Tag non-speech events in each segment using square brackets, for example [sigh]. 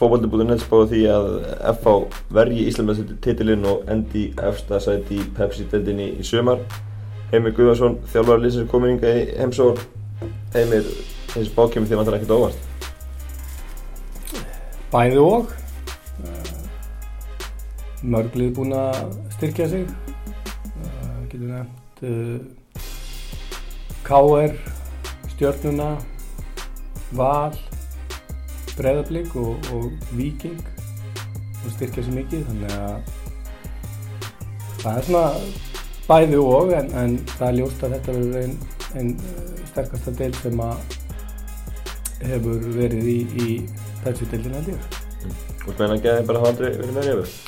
fókbaldi.net spáði því að FH vergi Íslandmessi titilinn og endi efsta sæti í Pepsi-deldinni í sömar. Heimir Guðvarsson, þjálfar Lísins kominninga í heimsór. Heimir, þessi spá kemur því að það er ekkert óvart. Bæði og. Mörglið búin að styrkja sig. Getur nefnt K.R. Stjörnuna, Val, Breðablík og, og Viking og styrkja sér mikið þannig að það er svona bæði og en, en það er ljóst að þetta verður einn ein sterkasta deil sem að hefur verið í, í Pepsi-deildin held ég. Þú veist meina að geði bara hafa aldrei verið með reyfur?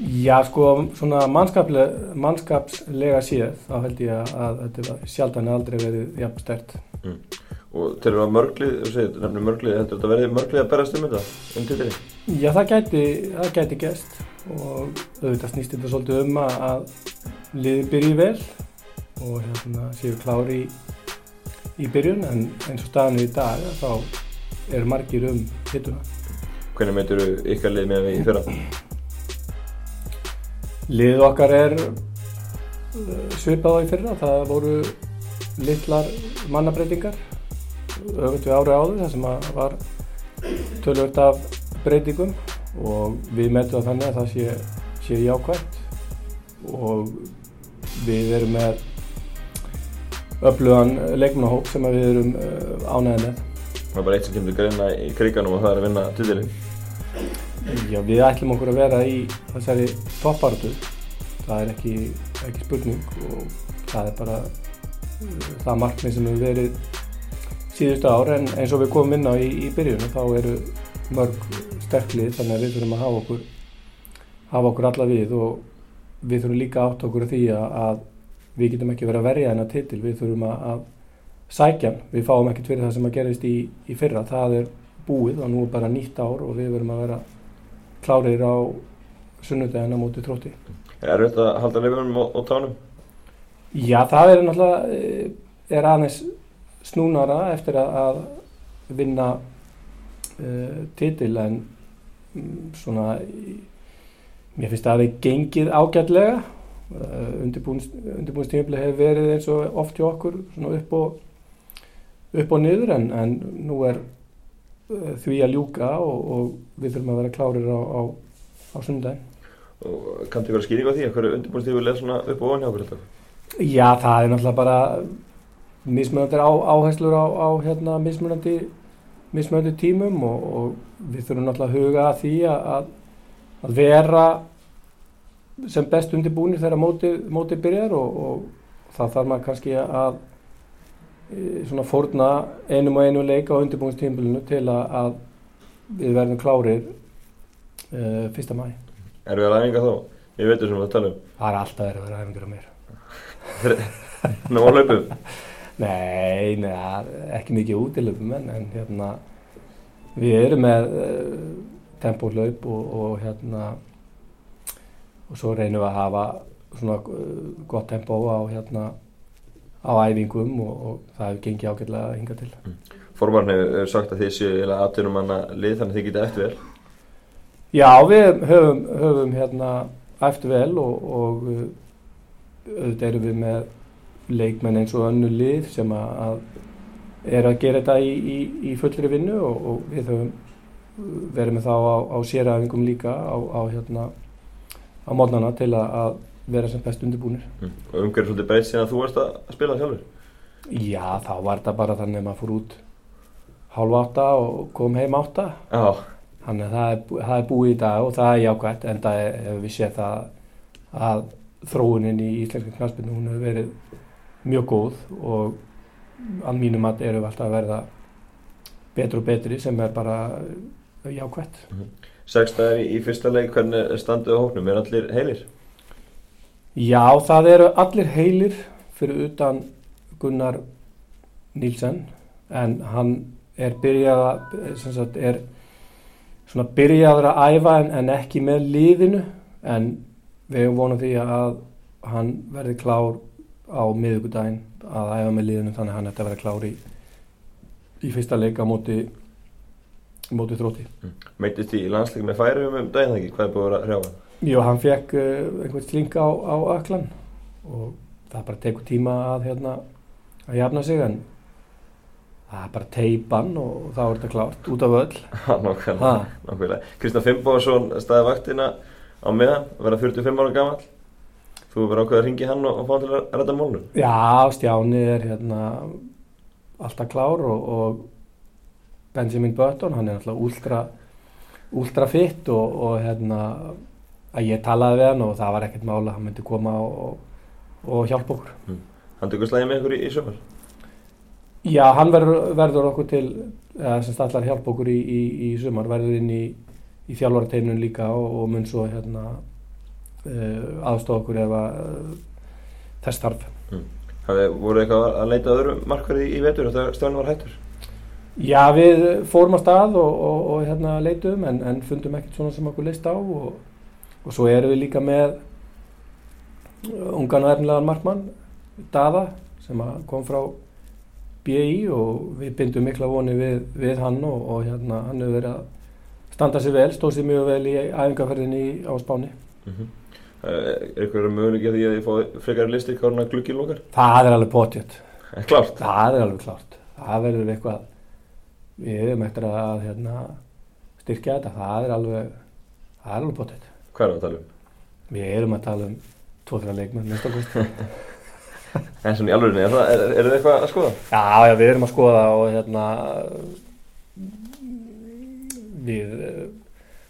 Já sko svona mannskapslega séð þá held ég að, að þetta sjaldan aldrei verið jafn stert. Mm. Og til að mörglið, þú segir, nefnir mörglið, heldur þetta að verði mörglið að berast um þetta, um titilin? Já, það gæti, það gæti gæst og auðvitað snýst þetta svolítið um að liði byrji vel og hérna séu klári í, í byrjun en eins og staðinu í dag þá er margir um hittuna. Hvernig meitur ykkar lið með við í fyrra? Liðið okkar er svipað á í fyrra, það voru litlar mannabreitingar öfund við árið áður þar sem var tölvöld af breytingum og við metum þannig að það sé, sé jákvæmt og við erum með öflugan leikmannahóp sem við erum ánæðið með. Það er bara eitt sem kemur greina í kriganum og það er að vinna titilinn. Já, við ætlum okkur að vera í þessari topparötu. Það er ekki, ekki spurning og það er bara það markmið sem hefur verið síðustu ár en eins og við komum inn á í, í byrjunum þá eru mörg sterklið þannig að við þurfum að hafa okkur hafa okkur alla við og við þurfum líka átt okkur því að, við getum ekki verið að verja þennan titil, við þurfum að, að sækja við fáum ekkert fyrir það sem að gerist í, í fyrra, það er búið og nú er bara nýtt ár og við verum að vera klárir á sunnudegina móti trótti. Er þetta að halda nefnum á, á tánum? Já, það er náttúrulega, er aðeins snúnara eftir að, að vinna uh, titil en um, svona mér finnst að það hefði gengið ágætlega. Uh, undirbúinstímafli hefur verið eins og oft hjá okkur svona upp og upp og niður en, en nú er uh, því að ljúka og, og við þurfum að vera klárir á, á, á sundaginn Og kanntu vera skýring á því? Að hverju undirbúinstímafli er svona upp og ofan hjá okkur alltaf? Já, það er náttúrulega bara mismunandi á, áherslur á, á hérna, mismunandi, mismunandi tímum og, og við þurfum náttúrulega að huga að því að, að vera sem best undirbúinir þegar mótið móti byrjar og, og það þarf maður kannski að svona fórna einum og einu leika á undirbúinstímbilinu til að, að við verðum klárið uh, fyrsta mæ. Erum við að ræðinga þá? Ég veit þessum að tala um. Það er alltaf verið að vera ræðingar á mér. Ná að hlaupum? Nei, neða, ekki mikið út í hlaupum en, en hérna við erum með uh, tempóhlaup og, og hérna og svo reynum við að hafa svona uh, gott tempó á hérna á æfingum og, og það hefur gengið ágætlega að hinga til. Mm. Formarni hefur sagt að þið séu eða aðtunum manna lið þannig að þið getið eftir vel. Já, við höfum, höfum hérna eftir vel og, og auðvitað erum við með leikmenn eins og önnu lið sem að er að gera þetta í, í, í fullri vinnu og, og við höfum verið með þá á, á séræfingum líka á, á hérna á mótnana til að, að vera sem best undirbúinir. Mm. Og umhverjum svolítið breyst síðan að þú varst að spila sjálfur? Já, þá var þetta bara þannig að maður fór út hálf átta og kom heim átta. Já. Þannig að það er, það er búið í dag og það er jákvæmt en það hefur við séð það að þróunin í íslenska knastbyrnu hún hefur verið mjög góð og að mínum að eru alltaf að verða betur og betri sem er bara jákvæmt. Mm -hmm. Sextaðar í, í fyrsta leik, hvernig standuðu hóknum? Er allir heilir? Já, það eru allir heilir fyrir utan Gunnar Nílsen en hann er byrjað sagt, er svona byrjaður að æfa en, en ekki með liðinu en við hefum vonað því að hann verði klár á miðugudaginn að æfa með liðinu þannig að hann ætti að vera klár í, í fyrsta leika móti mótið þrótti Meittist í landsleik með færiðum um daginn ekki, hvað er búið að hrjáfa? Jú, hann fekk uh, einhvern sling á, á öklan og það bara tekur tíma að hérna að jafna sig en það er bara teipan og þá er þetta klárt út af öll [laughs] Nákvæmlega. Kristján Fimboðsson staði vaktina á meðan, verða 45 ára gamall. Þú verður ákveð að ringi hann og, og fá hann til að ræta málunum. Já, Stjáni er hérna alltaf klár og, og Benjamin Button, hann er alltaf ultra, ultra fit og, og hérna að ég talaði við hann og það var ekkert mála, hann myndi koma og, og hjálpa okkur. Hann tökur slæði með ykkur í, í sömur. Já, hann verður, verður okkur til, sem stallar hjálpa okkur í, í, í sumar, verður inn í, í þjálfarateynun líka og, og mun svo hérna aðstofa okkur ef að uh, þess þarf. Hafið voru eitthvað að leita öðru markverði í, vetur þegar stjórn var hættur? Já, við fórum á stað og, og, og hérna leituðum en, en fundum ekkert svona sem okkur leist á og, og svo erum við líka með ungan og erfnilegan markmann, Dada, sem kom frá BI og við bindum mikla voni við, við hann og, og hérna hann hefur verið að standa sér vel, stóð sér mjög vel í æfingarferðinni á Spáni. Mm -hmm. Er eitthvað möguleik að því að þið fá frekar listi hvað hann að gluggi lókar? Það er alveg potjött, En klárt. það er alveg klart. Það verður eitthvað, við erum eftir að hérna, styrkja þetta, það er alveg, það er alveg potjött. Hvað er það að tala um? Við erum að tala um tvo-þrjá leikmenn, minnst okkur. [laughs] En svona í alvörinni, er, það- er, er eitthvað að skoða? Já, já, við erum að skoða og hérna við eh,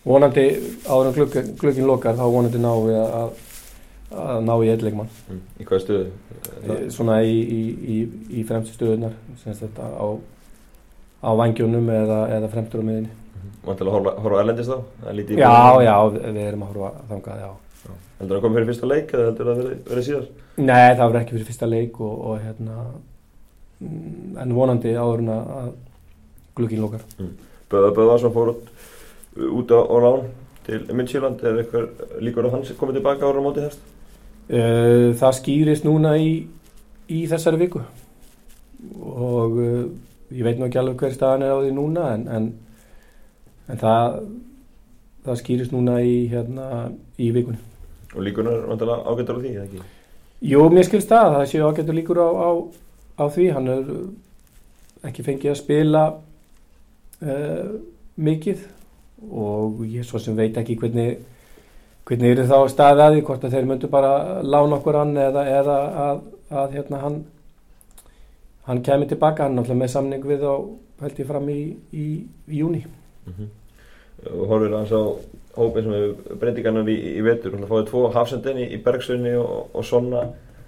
vonandi áður en glugginn lokar þá vonandi ná við að, að ná í einn leikmann Mm. Í hvaða stöðu? Svona í, í, í, í fremstu stöðunar þetta á, á vangjónum eða, eða fremstur á miðinni Vantilega að horfa, horfa erlendist þá? Já, búinu. já, við erum að horfa þangað, já Heldur það að koma fyrir fyrsta leik eða heldur það að veri síðar? Nei, það verður ekki fyrir fyrsta leik og, og hérna mm, en vonandi áður en að glugginn lokar Böða Böðvarsson fór út, út á, á lán til Midtjylland er eitthvað líkur að hann sé komið tilbaka ára á móti þess? Uh, það skýrist núna í, í þessari viku og uh, ég veit nú ekki alveg hver staðan er á því núna en, en, en það, það skýrist núna í, hérna, í vikunni. Og líkunar vantilega ágættar á því, eða ekki? Jú, mér skilst það, það séu ágættur líkur á, á, á því, hann er ekki fengið að spila uh, mikið og ég svo sem veit ekki hvernig hvernig eru þá staðið að því hvort að þeir myndu bara lána okkur hann eða, eða að, að hérna hann hann kemur tilbaka, hann náttúrulega með samning við á held ég fram í, í, í júni Mm Og horfir hans á hópin sem hefur breytingarnar í, í vetur. Hann fáið tvo hafsendinni í Bergsunni og, og Sonna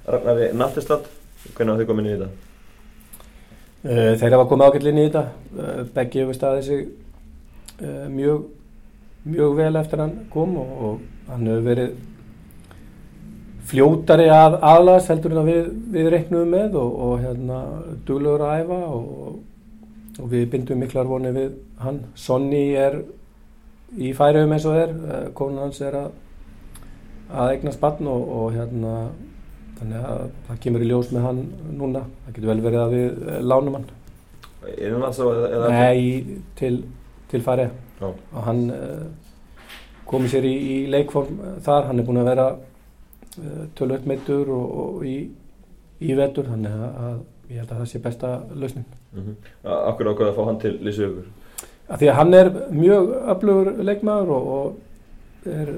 Ragnari Nattestad. Hvernig hafa þið komin inn í þetta? þeir hafa komið ágætlinni í þetta Beggi hefur staðið sig uh, mjög mjög vel eftir hann kom og, og hann hefur verið fljótari að aðlas heldur en að við, við reiknum með og, og hérna duglegur að æfa og, og við bindum miklar vonið við hann. Sonny er í færiðum eins og er uh, konan hans er að að eignast barn og, og hérna þannig að það kemur í ljós með hann núna. Það getur vel verið að við uh, lánum hann. Nei, til, til færi og hann uh, komið sér í, í leikform uh, þar, hann er búin að vera uh, tölvöld meittur og, og í, í vetur, þannig að, að ég held að það sé besta lausnin. Mm -hmm. Akkur ákveða að fá hann til? Af því að hann er mjög öflugur leikmaður og, og er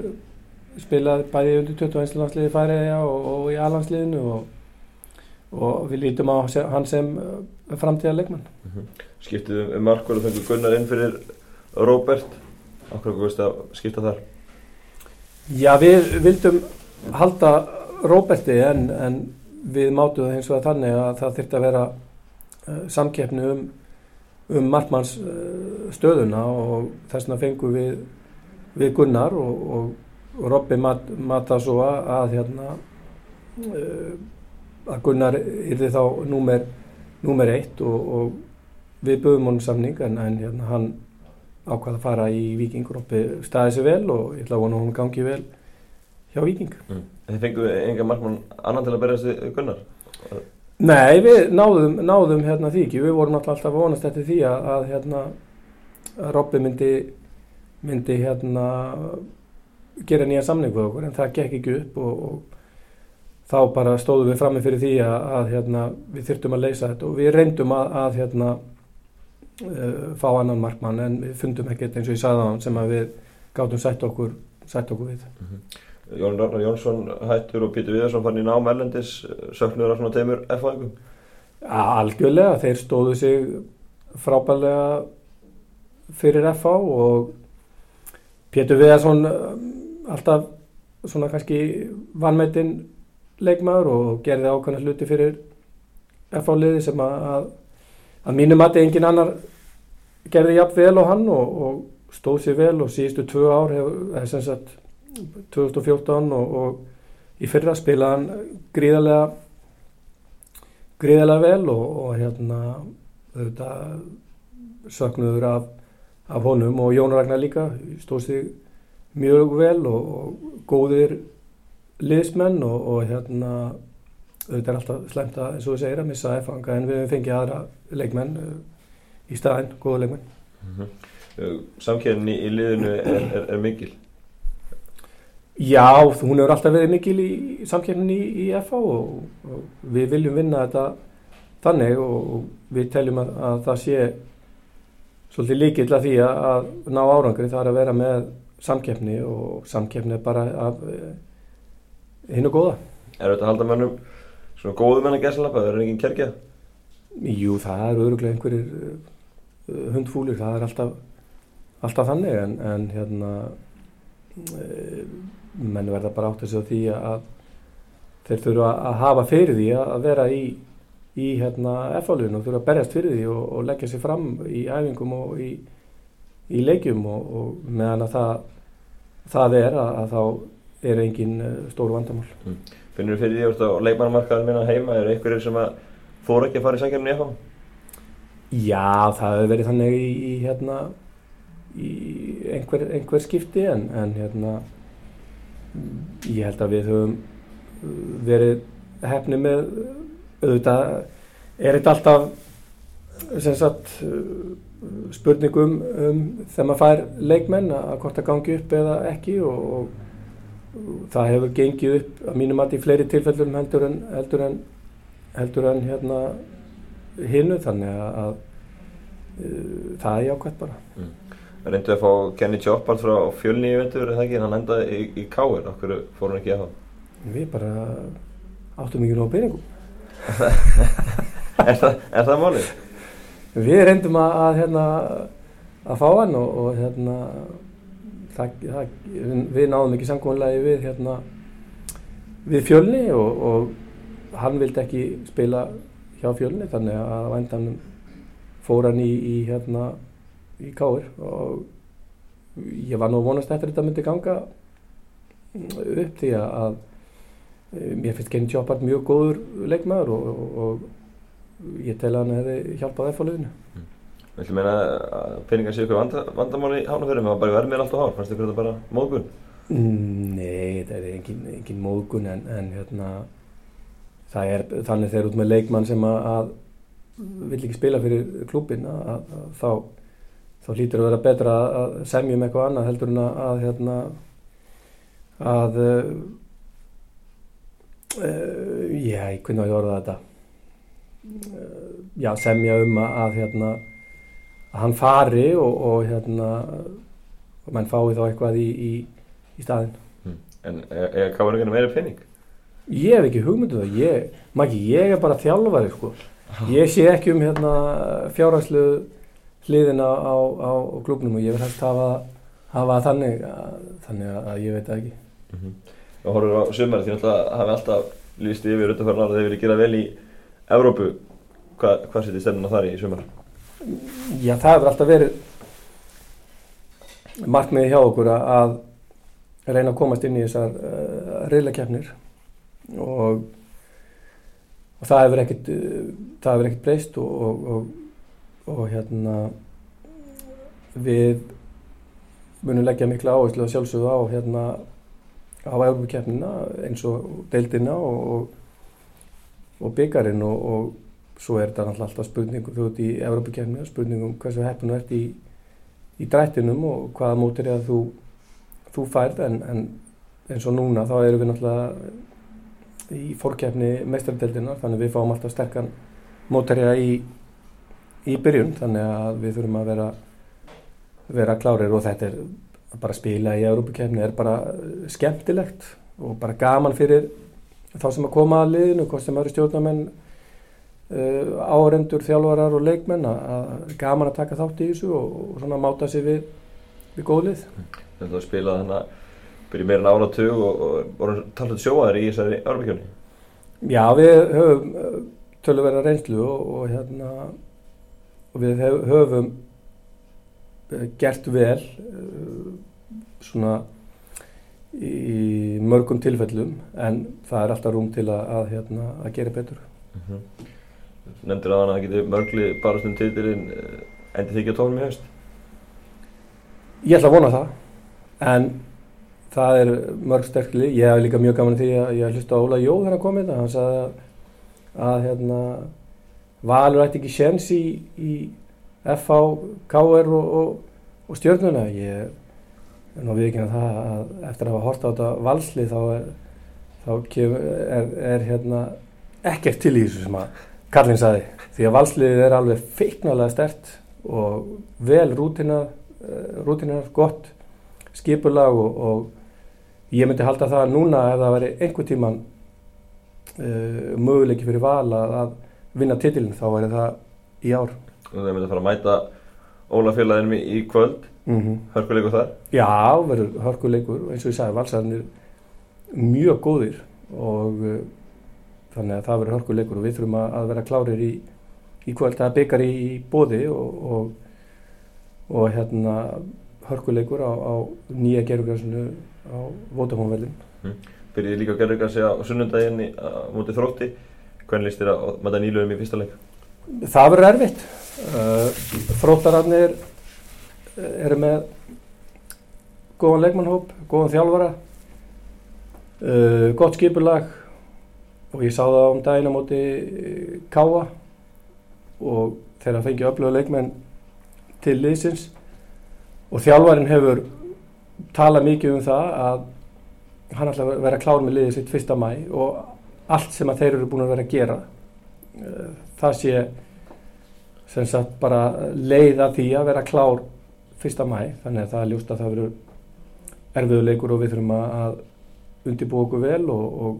spilað bæði undir 21 landsliði færiðja og, og í A-landsliðinu og, og við lítum á hann sem framtíða leikmann. Skiptið um markvöld og fengur Gunnar inn fyrir Róbert. Akkur ákveðist að skipta þar? Já, við vildum halda Róberti en, en við mátuðum hins vegar þannig að það þyrfti að vera uh, samkeppni um, um markmanns uh, stöðuna og þess vegna fengum við, við Gunnar og, og, og Robby mat, mata svo að, hérna uh, að Gunnar yrði þá númer, númer eitt og, og við buðum honum samning en, en hérna, hann ákvað að fara í Víking Robby staði sér vel og ég ætla að vona hún gangi vel hjá Víking. Mm. Þið fengu enga markmann annan til að berjast við Gunnar? Nei, við náðum, náðum hérna því ekki, við vorum alltaf að vonast eftir því að, að hérna að Robby myndi, myndi hérna gera nýja samning við okkur en það gekk ekki upp og, og þá bara stóðum við frammi fyrir því að, að hérna, við þurftum að leysa þetta og við reyndum að, að hérna, fá annan markmann en við fundum ekkert eins og ég sagði á hann sem við gáttum sætt okkur, sætt okkur við. Jón Ragnar Jónsson hættur og Pítur Viðarsson fann í nám Erlendis söknuður af svona teimur F-fæðingum Algjörlega, þeir stóðu sig frábælega fyrir FH og Pétur Viðarsson alltaf svona kannski vanmetinn leikmaður og gerði ákveðna hluti fyrir FH-liði sem að, að, að mínu mati engin annar gerði jafn vel á hann og, og stóð sér vel og síðustu tvö ár hefur sem sagt 2014 og, og í fyrra spilaðan gríðarlega gríðarlega vel og, og hérna auðvitað söknuður af, af honum og Jón Ragnar líka stóð sig mjög vel og, góðir liðsmenn og hérna auðvitað er alltaf slemt að eins og þú segir að missa F-fanga en við hefum fengið aðra leikmenn uh, í staðinn, góða leikmenn mm -hmm. Samkjörni í liðinu er, er, er mikil Já, hún hefur alltaf verið mikil í samkjörnin í, í FH og, og við viljum vinna þetta þannig og, við teljum að, að það sé svolítið líkill að því að, að ná árangri það er að vera með samkeppni og samkeppni er bara af eh, hinn og góða. Er þetta að halda mennum svona góðu menn að gæslappa, það er enginn kerkja? Jú, það eru öruglega einhverjir uh, hundfúlir, það er alltaf, alltaf þannig en, en hérna uh, menn verða bara átt að segja því að þeir þurfa að hafa fyrir því að vera í, í hérna F-álun og þurfa að berjast fyrir því og, og leggja sér fram í æfingum og í, í leikjum og, og meðan að það, það er að, að þá er engin uh, stór vandamál. Mm. Finnur fyrir því að leikmannamarkaðin minna heima er einhverjir sem að fóru ekki að fara í sangjarni í FH? Já, það hefur verið þannig í, í hérna í einhver, einhver skipti en, en hérna ég held að við höfum verið hefni með auðvitað er þetta alltaf sem sagt spurningum um þegar maður fær leikmenn að hvort það gangi upp eða ekki og, og það hefur gengið upp að mínum að í fleiri tilfellum heldur en heldur en, heldur en hérna hinnu þannig að, að uh, það er jákvæmt bara mm. Reyndu að fá Kenny Choppard frá fjölni í vendur eða ekki, hann endaði í, í káir okkur fór hann ekki að það Við bara áttum ekki nóg peningum [laughs] Er það, er það málið? Við reyndum að, að hérna að fá hann og, og hérna það, það, við náðum ekki samkvæmlega við hérna við fjölni og, og hann vildi ekki spila hjá fjölni þannig að væntanum fór hann í, í hérna í káir og ég var nú vonast eftir þetta myndi ganga upp því að, að mér finnst Kenny Choppard mjög góður leikmaður og, og, og ég tel að hann hefði hjálpað liðinu. Mm. Viltu meina að peningar séu ykkur vanda, vandamáli hánafjörðum eða bara verð mér alltaf hár? Fannst ykkur þetta bara móðgun? Nei, þetta er engin, engin móðgun en, en hérna, það er þannig þegar út með leikmann sem að, að vill ekki spila fyrir klubin að, að þá þá hlýtur að vera betra að semja um eitthvað annað heldur en að, hérna að uh, uh, já, ég kunna að orða þetta uh, já, semja um að hérna að hann fari og, og hérna og mann fái þá eitthvað í, í, í staðin mm. En er káðurinn meira pening? Ég hef ekki hugmyndu um það, ég, maki, ég er bara þjálfari sko, ég sé ekki um hérna fjárhagslu hliðina á, á, á klubnum og ég vil hægt hafa, hafa þannig, að, þannig að ég veit ekki. Mm -hmm. Og horfum á sumari því að hafi alltaf líst yfir auðvitað að þeir vilja gera vel í Evrópu. Hva, hvað setið stefnuna þar í sumar? Já, það hefur alltaf verið markmiði hjá okkur að reyna að komast inn í þessar uh, reyðleikjafnir og, og það hefur ekkert, það hefur ekkert breyst og, og, og hérna við munum leggja mikla áherslu að sjálfsögðu á hérna á Európa-keppnina eins og deildina og, byggarinn og svo er þetta alltaf spurningum þú ert í Európa-keppnina spurningum hversu heppinu ert í, í drættinum og hvaða mótir er að þú, þú færð. En, en eins og núna þá erum við náttúrulega í fórkjæfni meistardeldinar þannig við fáum alltaf sterkan mótarja í, í byrjun þannig að við þurfum að vera vera klárir. Og þetta er bara að spila í Európa-kjæfni er bara skemmtilegt og bara gaman fyrir þá sem að koma að liðinu, hvort sem eru stjórnamenn uh, árendur, þjálfarar og leikmenn að gaman að taka þátt í þessu og, og svona máta sig við, við góðlið. Þetta var spilað þannig að byrja meira en áratug og, og voru talað sjóaðar í þessari árbyggjörni? Já, við höfum uh, tölverða reynslu og, og hérna og við höfum uh, gert vel uh, svona í mörgum tilfellum en það er alltaf rúm til að, að, hérna, að gera betur mm -hmm. Nefndir að hana geti mörgli bara stund títilinn endi þig ekki að tónum í haust? Ég ætla að vona það en það er mörg sterkli ég hef líka mjög gaman því að ég hlusta á Óla Jó þegar hann komið hann sagði að, að hérna, Valur ætti ekki séns í, í FH, KR og, og, og stjórnuna ég en á viðkynna það að eftir að hafa horta á þetta valsli þá er, þá er, er hérna ekkert til í þessu sem að Karlinn saði því að valsliðið er alveg feiknalega stert og vel rútinað, eh, rútinað gott skipulag og, og ég myndi halda það núna ef það veri einhver tíman uh, möguleiki fyrir val að, að vinna titilin þá væri það í ár það myndi að fara að mæta Ólafélaginu í kvöld mm -hmm. hörkuleikur þar? Já, verður hörkuleikur eins og ég sagði, valsarnir mjög góðir og uh, þannig að það verður hörkuleikur og við þurfum að, að vera klárir í, í kvöld það byggar í, bóði og, og, og hérna hörkuleikur á, á nýja gerðugransinu á Votafónveldin mm. Byrjiði líka gerðugransi á sunnundaginni móti þrótti hvernig líst þér að mæta nýluðum í fyrsta leik? Það verður erfitt uh, þróttararnir eru með góðan leikmannhóp, góðan þjálfara uh, gott skipulag og ég sá það um daginn á móti uh, Káa. Og þeirra fengið öfluga leikmenn til liðsins. Og þjálfarin hefur talað mikið um það að hann ætla að vera klár með liðið sitt fyrsta mæ og allt sem að þeir eru búin að vera að gera uh, það sé sem sagt bara leiða því að vera klár fyrsta mæ þannig að það er ljúst að það verður erfiðuleikur og við þurfum að undirbúa okkur vel og, og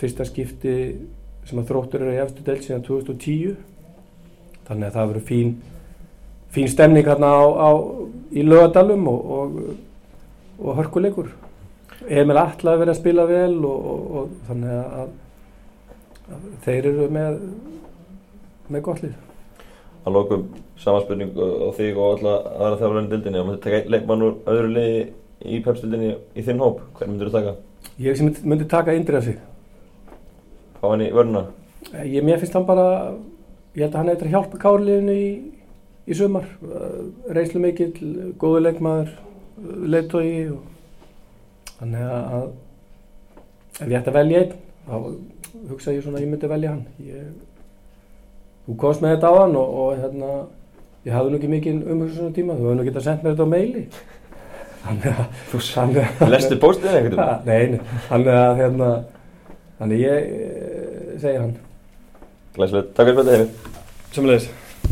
fyrsta skipti sem að þróttur eru í eftir del síðan 2010 þannig að það verður fín fín stemning hérna á, á, í lögadalum og, og, og hörkuleikur. Emil Atla verður að spila vel og þannig að, að þeir eru með með gott lið. Að lókum samanspurning á þig og alla aðra þjálfurinn dildinni og maður taka leikmann úr öðru liði í pepstildinni í þinn hóp, hvern myndur þú taka? Ég sem myndi taka Indriðasi Há hann í vörnuna? Eh, ég, mér finnst hann bara ég held að hann eitthvað hjálpa kárliðinu í, í sumar eh, reynslu mikill, góðu leikmaður leittói og þannig að ef ég ætti að velja einn þá hugsa ég svona að ég myndi velja hann ég þú komst með þetta á hann og, og hérna, ég hafði nú ekki mikið umhengsunum tíma, þú hefði nú getað sendt mér þetta á meili [laughs] þú lestu bóstið eða eitthvað? Nei, þannig að hérna, þannig ég segja hann. Glæsilegt, takk fyrir þetta hefur Sjömmulegis